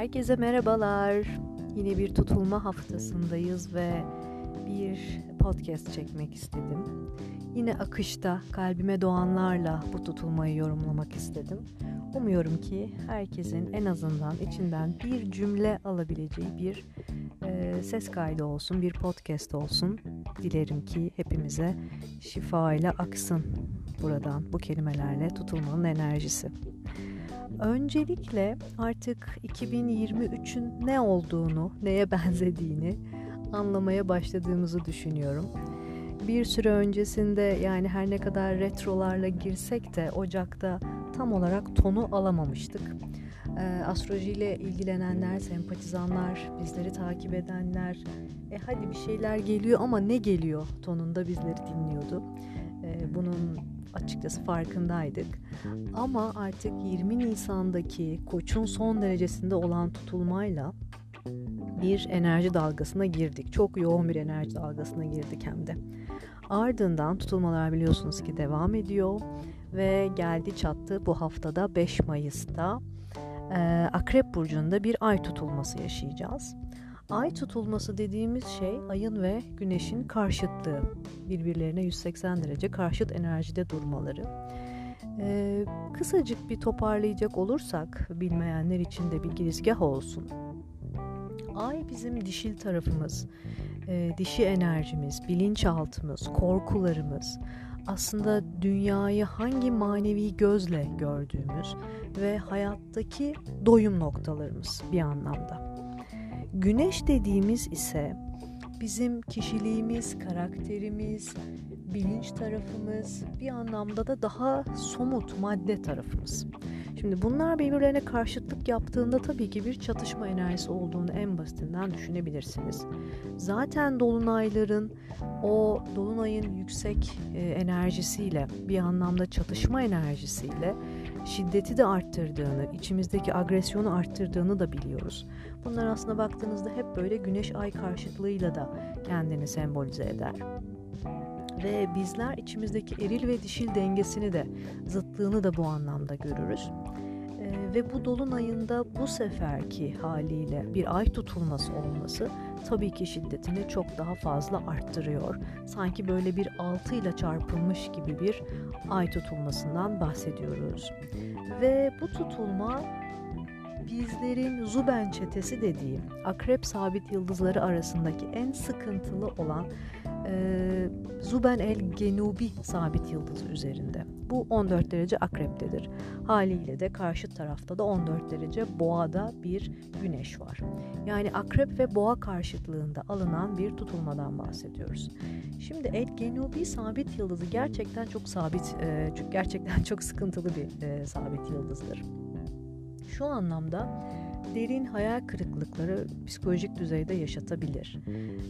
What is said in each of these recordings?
Herkese merhabalar. Yine bir tutulma haftasındayız ve bir podcast çekmek istedim. Yine akışta kalbime doğanlarla bu tutulmayı yorumlamak istedim. Umuyorum ki herkesin en azından içinden bir cümle alabileceği bir e, ses kaydı olsun, bir podcast olsun. Dilerim ki hepimize şifa ile aksın buradan bu kelimelerle tutulmanın enerjisi. Öncelikle artık 2023'ün ne olduğunu, neye benzediğini anlamaya başladığımızı düşünüyorum. Bir süre öncesinde yani her ne kadar retrolarla girsek de Ocak'ta tam olarak tonu alamamıştık. Ee, astrolojiyle ilgilenenler, sempatizanlar, bizleri takip edenler, e hadi bir şeyler geliyor ama ne geliyor tonunda bizleri dinliyordu. Ee, bunun açıkçası farkındaydık. Ama artık 20 Nisan'daki koçun son derecesinde olan tutulmayla bir enerji dalgasına girdik. Çok yoğun bir enerji dalgasına girdik hem de. Ardından tutulmalar biliyorsunuz ki devam ediyor ve geldi çattı bu haftada 5 Mayıs'ta Akrep Burcu'nda bir ay tutulması yaşayacağız. Ay tutulması dediğimiz şey ayın ve güneşin karşıtlığı. Birbirlerine 180 derece karşıt enerjide durmaları. Ee, kısacık bir toparlayacak olursak bilmeyenler için de bir girizgah olsun. Ay bizim dişil tarafımız, e, dişi enerjimiz, bilinçaltımız, korkularımız, aslında dünyayı hangi manevi gözle gördüğümüz ve hayattaki doyum noktalarımız bir anlamda. Güneş dediğimiz ise bizim kişiliğimiz, karakterimiz, bilinç tarafımız, bir anlamda da daha somut madde tarafımız. Şimdi bunlar birbirlerine karşıtlık yaptığında tabii ki bir çatışma enerjisi olduğunu en basitinden düşünebilirsiniz. Zaten dolunayların o dolunayın yüksek e, enerjisiyle bir anlamda çatışma enerjisiyle şiddeti de arttırdığını, içimizdeki agresyonu arttırdığını da biliyoruz. Bunlar aslında baktığınızda hep böyle güneş ay karşıtlığıyla da kendini sembolize eder. Ve bizler içimizdeki eril ve dişil dengesini de zıtlığını da bu anlamda görürüz. Ve bu dolunayında bu seferki haliyle bir ay tutulması olması tabii ki şiddetini çok daha fazla arttırıyor. Sanki böyle bir altı ile çarpılmış gibi bir ay tutulmasından bahsediyoruz. Ve bu tutulma bizlerin Zuben çetesi dediği akrep sabit yıldızları arasındaki en sıkıntılı olan e, Zuben el Genubi sabit yıldızı üzerinde. Bu 14 derece akreptedir. Haliyle de karşı tarafta da 14 derece boğada bir güneş var. Yani akrep ve boğa karşıtlığında alınan bir tutulmadan bahsediyoruz. Şimdi el Genubi sabit yıldızı gerçekten çok sabit, e, gerçekten çok sıkıntılı bir e, sabit yıldızdır. Şu anlamda derin hayal kırıklıkları psikolojik düzeyde yaşatabilir.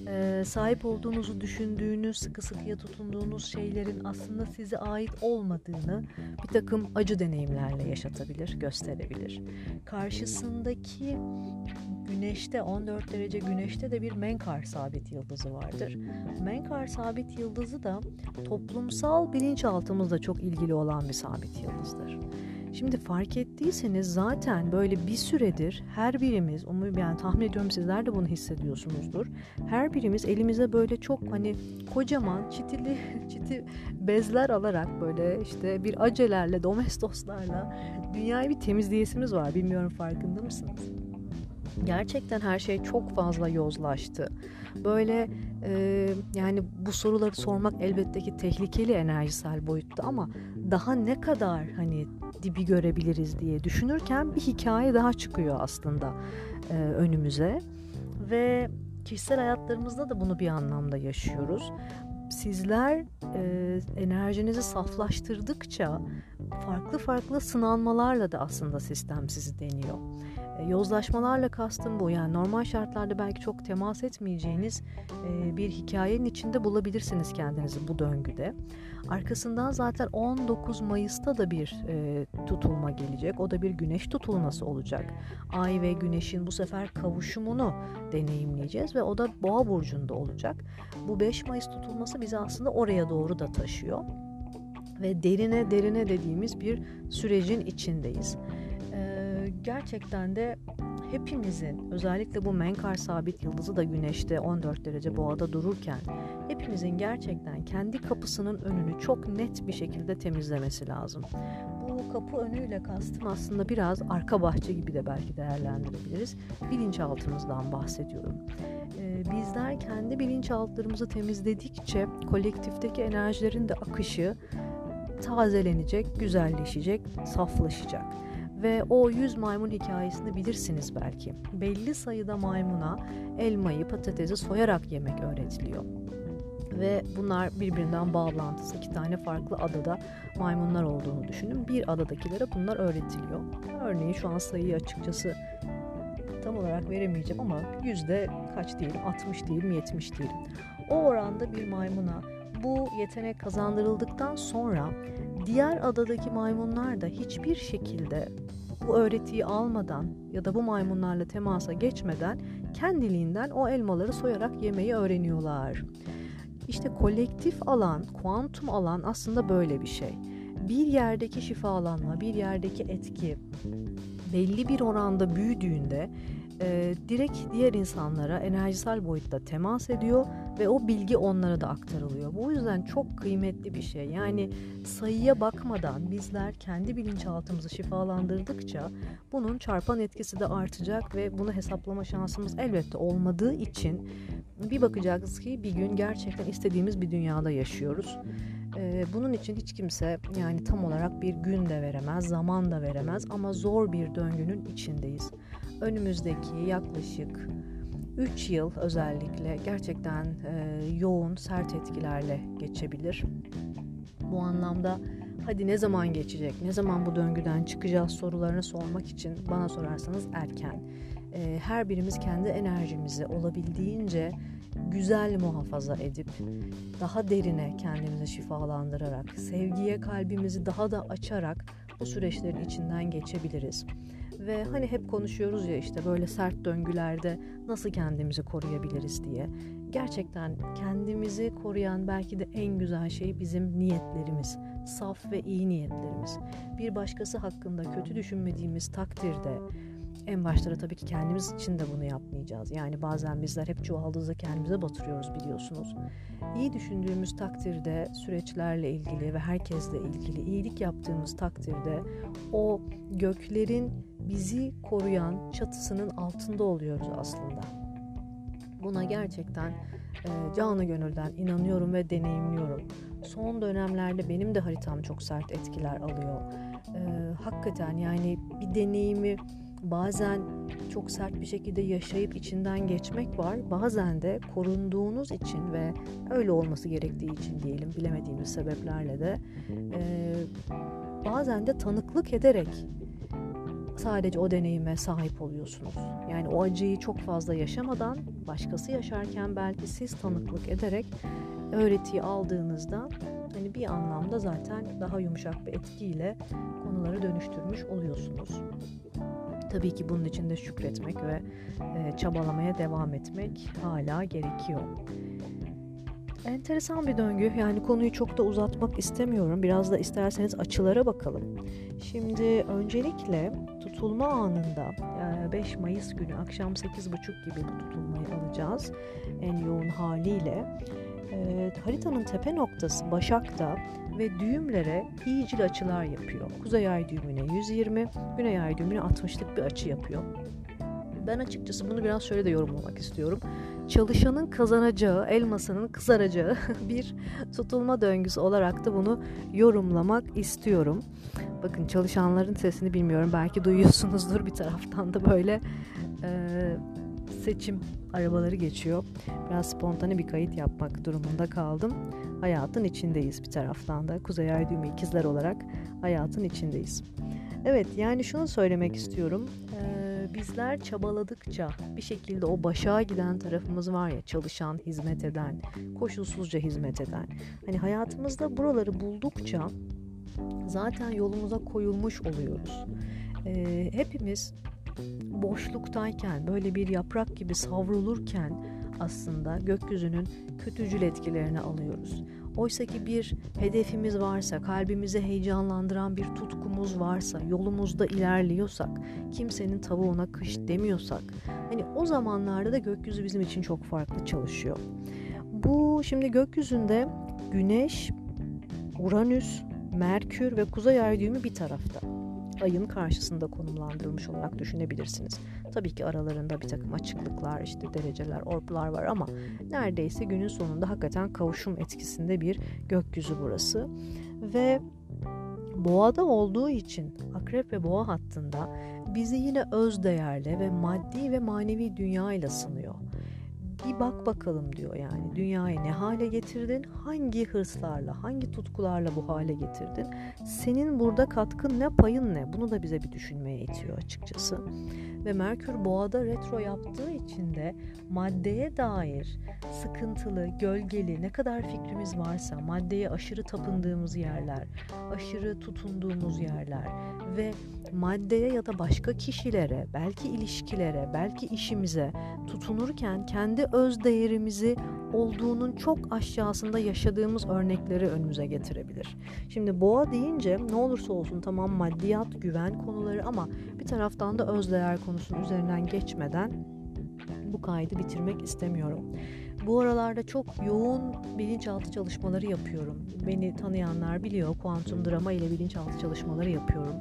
Ee, sahip olduğunuzu düşündüğünüz, sıkı sıkıya tutunduğunuz şeylerin aslında size ait olmadığını bir takım acı deneyimlerle yaşatabilir, gösterebilir. Karşısındaki güneşte 14 derece güneşte de bir menkar sabit yıldızı vardır. Menkar sabit yıldızı da toplumsal bilinçaltımızla çok ilgili olan bir sabit yıldızdır. Şimdi fark ettiyseniz zaten böyle bir süredir her birimiz, umuyorum yani tahmin ediyorum sizler de bunu hissediyorsunuzdur. Her birimiz elimize böyle çok hani kocaman çitili çiti bezler alarak böyle işte bir acelerle, domestoslarla dünyayı bir temizleyesimiz var. Bilmiyorum farkında mısınız? Gerçekten her şey çok fazla yozlaştı. Böyle e, yani bu soruları sormak elbette ki tehlikeli enerjisel boyutta ama daha ne kadar hani dibi görebiliriz diye düşünürken bir hikaye daha çıkıyor aslında e, önümüze ve kişisel hayatlarımızda da bunu bir anlamda yaşıyoruz. Sizler e, enerjinizi saflaştırdıkça farklı farklı sınanmalarla da aslında sistem sizi deniyor. E, yozlaşmalarla kastım bu. Yani normal şartlarda belki çok temas etmeyeceğiniz e, bir hikayenin içinde bulabilirsiniz kendinizi bu döngüde. Arkasından zaten 19 Mayıs'ta da bir e, tutulma gelecek. O da bir güneş tutulması olacak. Ay ve güneşin bu sefer kavuşumunu deneyimleyeceğiz ve o da Boğa burcunda olacak. Bu 5 Mayıs tutulması bizi aslında oraya doğru da taşıyor. Ve derine derine dediğimiz bir sürecin içindeyiz gerçekten de hepimizin özellikle bu menkar sabit yıldızı da güneşte 14 derece boğada dururken hepimizin gerçekten kendi kapısının önünü çok net bir şekilde temizlemesi lazım. Bu kapı önüyle kastım aslında biraz arka bahçe gibi de belki değerlendirebiliriz. Bilinçaltımızdan bahsediyorum. Ee, bizler kendi bilinçaltlarımızı temizledikçe kolektifteki enerjilerin de akışı tazelenecek, güzelleşecek, saflaşacak. Ve o 100 maymun hikayesini bilirsiniz belki. Belli sayıda maymuna elmayı, patatesi soyarak yemek öğretiliyor. Ve bunlar birbirinden bağlantısı. iki tane farklı adada maymunlar olduğunu düşünün. Bir adadakilere bunlar öğretiliyor. Örneğin şu an sayıyı açıkçası tam olarak veremeyeceğim ama yüzde kaç diyelim 60 diyelim 70 diyelim. O oranda bir maymuna bu yetenek kazandırıldıktan sonra diğer adadaki maymunlar da hiçbir şekilde bu öğretiyi almadan ya da bu maymunlarla temasa geçmeden kendiliğinden o elmaları soyarak yemeyi öğreniyorlar. İşte kolektif alan, kuantum alan aslında böyle bir şey. Bir yerdeki şifalanma, bir yerdeki etki belli bir oranda büyüdüğünde e, direkt diğer insanlara enerjisel boyutta temas ediyor ve o bilgi onlara da aktarılıyor. Bu yüzden çok kıymetli bir şey. Yani sayıya bakmadan bizler kendi bilinçaltımızı şifalandırdıkça bunun çarpan etkisi de artacak ve bunu hesaplama şansımız elbette olmadığı için bir bakacağız ki bir gün gerçekten istediğimiz bir dünyada yaşıyoruz. Bunun için hiç kimse yani tam olarak bir gün de veremez, zaman da veremez ama zor bir döngünün içindeyiz. Önümüzdeki yaklaşık 3 yıl özellikle gerçekten e, yoğun, sert etkilerle geçebilir. Bu anlamda hadi ne zaman geçecek, ne zaman bu döngüden çıkacağız sorularını sormak için bana sorarsanız erken. E, her birimiz kendi enerjimizi olabildiğince güzel muhafaza edip daha derine kendimizi şifalandırarak, sevgiye kalbimizi daha da açarak bu süreçlerin içinden geçebiliriz. Ve hani hep konuşuyoruz ya işte böyle sert döngülerde nasıl kendimizi koruyabiliriz diye. Gerçekten kendimizi koruyan belki de en güzel şey bizim niyetlerimiz. Saf ve iyi niyetlerimiz. Bir başkası hakkında kötü düşünmediğimiz takdirde en başlara tabii ki kendimiz için de bunu yapmayacağız. Yani bazen bizler hep çuvaldızı kendimize batırıyoruz biliyorsunuz. İyi düşündüğümüz takdirde süreçlerle ilgili ve herkesle ilgili iyilik yaptığımız takdirde o göklerin bizi koruyan çatısının altında oluyoruz aslında. Buna gerçekten e, canı gönülden inanıyorum ve deneyimliyorum. Son dönemlerde benim de haritam çok sert etkiler alıyor. E, hakikaten yani bir deneyimi bazen çok sert bir şekilde yaşayıp içinden geçmek var. Bazen de korunduğunuz için ve öyle olması gerektiği için diyelim bilemediğimiz sebeplerle de e, bazen de tanıklık ederek sadece o deneyime sahip oluyorsunuz. Yani o acıyı çok fazla yaşamadan başkası yaşarken belki siz tanıklık ederek öğretiyi aldığınızda hani bir anlamda zaten daha yumuşak bir etkiyle konuları dönüştürmüş oluyorsunuz. Tabii ki bunun için de şükretmek ve e, çabalamaya devam etmek hala gerekiyor. Enteresan bir döngü. Yani konuyu çok da uzatmak istemiyorum. Biraz da isterseniz açılara bakalım. Şimdi öncelikle tutulma anında 5 Mayıs günü akşam 8.30 gibi bu tutulmayı alacağız. En yoğun haliyle. E, haritanın tepe noktası Başak'ta ve düğümlere iyicil açılar yapıyor. Kuzey ay düğümüne 120, güney ay düğümüne 60'lık bir açı yapıyor. Ben açıkçası bunu biraz şöyle de yorumlamak istiyorum. Çalışanın kazanacağı, elmasının kızaracağı bir tutulma döngüsü olarak da bunu yorumlamak istiyorum. Bakın çalışanların sesini bilmiyorum. Belki duyuyorsunuzdur bir taraftan da böyle e, seçim arabaları geçiyor. Biraz spontane bir kayıt yapmak durumunda kaldım. Hayatın içindeyiz bir taraftan da. Kuzey Ay düğümü ikizler olarak hayatın içindeyiz. Evet yani şunu söylemek istiyorum. Ee, bizler çabaladıkça bir şekilde o başa giden tarafımız var ya çalışan, hizmet eden, koşulsuzca hizmet eden. Hani hayatımızda buraları buldukça zaten yolumuza koyulmuş oluyoruz. Ee, hepimiz boşluktayken, böyle bir yaprak gibi savrulurken aslında gökyüzünün kötücül etkilerini alıyoruz. Oysa ki bir hedefimiz varsa, kalbimizi heyecanlandıran bir tutkumuz varsa, yolumuzda ilerliyorsak, kimsenin tavuğuna kış demiyorsak, hani o zamanlarda da gökyüzü bizim için çok farklı çalışıyor. Bu şimdi gökyüzünde Güneş, Uranüs, Merkür ve Kuzey Ay düğümü bir tarafta. Ayın karşısında konumlandırılmış olarak düşünebilirsiniz. Tabii ki aralarında bir takım açıklıklar, işte dereceler, orplar var ama neredeyse günün sonunda hakikaten kavuşum etkisinde bir gökyüzü burası. Ve boğada olduğu için akrep ve boğa hattında bizi yine öz değerle ve maddi ve manevi dünya ile sınıyor bir bak bakalım diyor yani. Dünyayı ne hale getirdin? Hangi hırslarla hangi tutkularla bu hale getirdin? Senin burada katkın ne payın ne? Bunu da bize bir düşünmeye itiyor açıkçası ve Merkür boğada retro yaptığı için de maddeye dair sıkıntılı, gölgeli ne kadar fikrimiz varsa maddeye aşırı tapındığımız yerler, aşırı tutunduğumuz yerler ve maddeye ya da başka kişilere, belki ilişkilere, belki işimize tutunurken kendi öz değerimizi olduğunun çok aşağısında yaşadığımız örnekleri önümüze getirebilir. Şimdi boğa deyince ne olursa olsun tamam maddiyat, güven konuları ama bir taraftan da öz değer konusunun üzerinden geçmeden bu kaydı bitirmek istemiyorum. Bu aralarda çok yoğun bilinçaltı çalışmaları yapıyorum. Beni tanıyanlar biliyor kuantum drama ile bilinçaltı çalışmaları yapıyorum.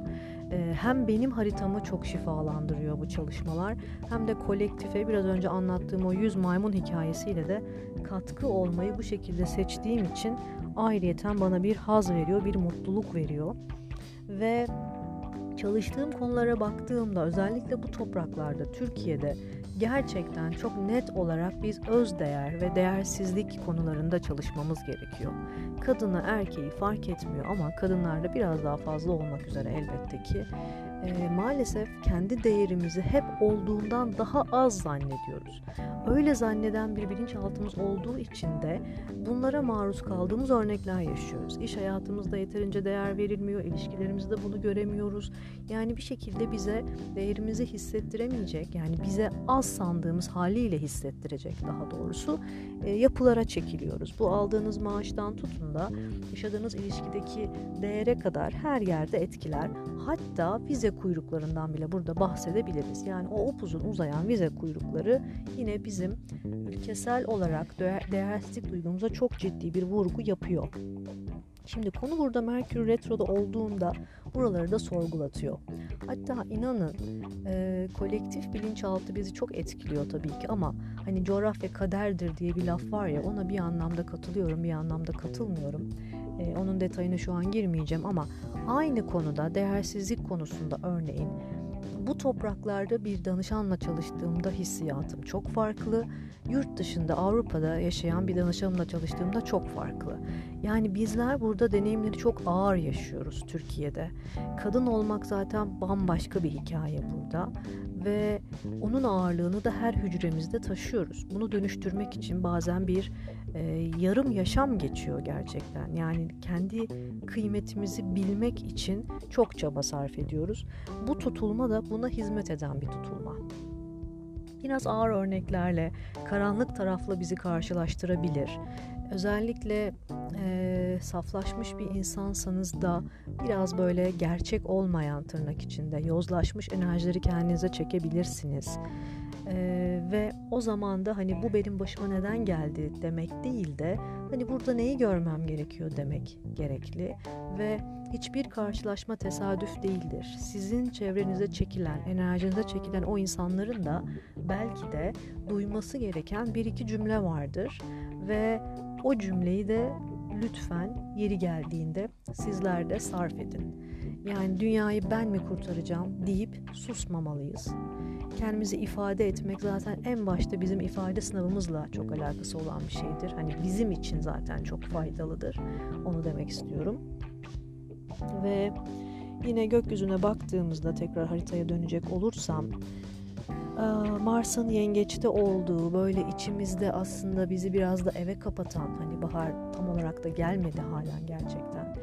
Ee, hem benim haritamı çok şifalandırıyor bu çalışmalar hem de kolektife biraz önce anlattığım o 100 maymun hikayesiyle de katkı olmayı bu şekilde seçtiğim için ayrıyeten bana bir haz veriyor, bir mutluluk veriyor. Ve çalıştığım konulara baktığımda özellikle bu topraklarda Türkiye'de gerçekten çok net olarak biz öz değer ve değersizlik konularında çalışmamız gerekiyor. Kadını erkeği fark etmiyor ama kadınlarda biraz daha fazla olmak üzere elbette ki e, maalesef kendi değerimizi hep olduğundan daha az zannediyoruz. Öyle zanneden bir bilinçaltımız olduğu için de bunlara maruz kaldığımız örnekler yaşıyoruz. İş hayatımızda yeterince değer verilmiyor, ilişkilerimizde bunu göremiyoruz. Yani bir şekilde bize değerimizi hissettiremeyecek, yani bize az sandığımız haliyle hissettirecek daha doğrusu e, yapılara çekiliyoruz. Bu aldığınız maaştan tutun da yaşadığınız ilişkideki değere kadar her yerde etkiler. Hatta kuyruklarından bile burada bahsedebiliriz. Yani o upuzun uzayan vize kuyrukları yine bizim ülkesel olarak değersizlik duygumuza çok ciddi bir vurgu yapıyor. Şimdi konu burada Merkür Retro'da olduğunda buraları da sorgulatıyor. Hatta inanın e, kolektif bilinçaltı bizi çok etkiliyor tabii ki ama hani coğrafya kaderdir diye bir laf var ya ona bir anlamda katılıyorum bir anlamda katılmıyorum. E, onun detayına şu an girmeyeceğim ama aynı konuda değersizlik konusunda örneğin bu topraklarda bir danışanla çalıştığımda hissiyatım çok farklı. Yurt dışında Avrupa'da yaşayan bir danışanımla çalıştığımda çok farklı. Yani bizler burada deneyimleri çok ağır yaşıyoruz Türkiye'de. Kadın olmak zaten bambaşka bir hikaye burada ve onun ağırlığını da her hücremizde taşıyoruz. Bunu dönüştürmek için bazen bir e, yarım yaşam geçiyor gerçekten. Yani kendi kıymetimizi bilmek için çok çaba sarf ediyoruz. Bu tutulma da buna hizmet eden bir tutulma. Biraz ağır örneklerle, karanlık tarafla bizi karşılaştırabilir. Özellikle e, saflaşmış bir insansanız da biraz böyle gerçek olmayan tırnak içinde yozlaşmış enerjileri kendinize çekebilirsiniz. Ee, ve o zaman da hani bu benim başıma neden geldi demek değil de hani burada neyi görmem gerekiyor demek gerekli ve hiçbir karşılaşma tesadüf değildir. Sizin çevrenize çekilen, enerjinize çekilen o insanların da belki de duyması gereken bir iki cümle vardır ve o cümleyi de lütfen yeri geldiğinde sizler de sarf edin. Yani dünyayı ben mi kurtaracağım deyip susmamalıyız. Kendimizi ifade etmek zaten en başta bizim ifade sınavımızla çok alakası olan bir şeydir. Hani bizim için zaten çok faydalıdır. Onu demek istiyorum. Ve yine gökyüzüne baktığımızda tekrar haritaya dönecek olursam Mars'ın yengeçte olduğu böyle içimizde aslında bizi biraz da eve kapatan hani bahar tam olarak da gelmedi halen gerçekten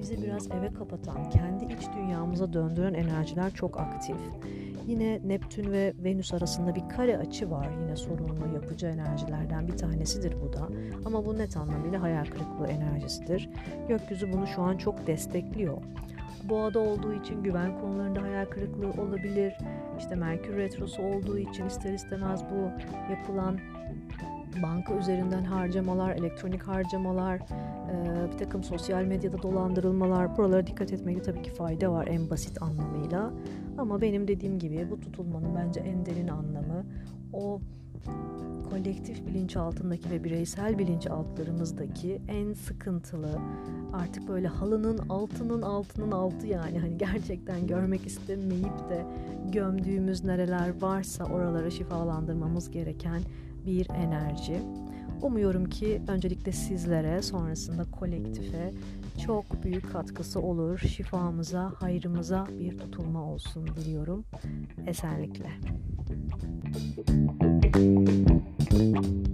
bizi biraz eve kapatan kendi iç dünyamıza döndüren enerjiler çok aktif. yine Neptün ve Venüs arasında bir kare açı var. Yine sorunlu yapıcı enerjilerden bir tanesidir bu da. Ama bu net anlamıyla hayal kırıklığı enerjisidir. Gökyüzü bunu şu an çok destekliyor. Boğada olduğu için güven konularında hayal kırıklığı olabilir. İşte Merkür Retrosu olduğu için ister istemez bu yapılan banka üzerinden harcamalar, elektronik harcamalar, bir takım sosyal medyada dolandırılmalar buralara dikkat etmekte tabii ki fayda var en basit anlamıyla. Ama benim dediğim gibi bu tutulmanın bence en derin anlamı o kolektif bilinç altındaki ve bireysel bilinç altlarımızdaki en sıkıntılı artık böyle halının altının altının altı yani hani gerçekten görmek istemeyip de gömdüğümüz nereler varsa oralara şifalandırmamız gereken bir enerji. Umuyorum ki öncelikle sizlere sonrasında kolektife çok büyük katkısı olur. Şifamıza, hayrımıza bir tutulma olsun diliyorum. Esenlikle. Müzik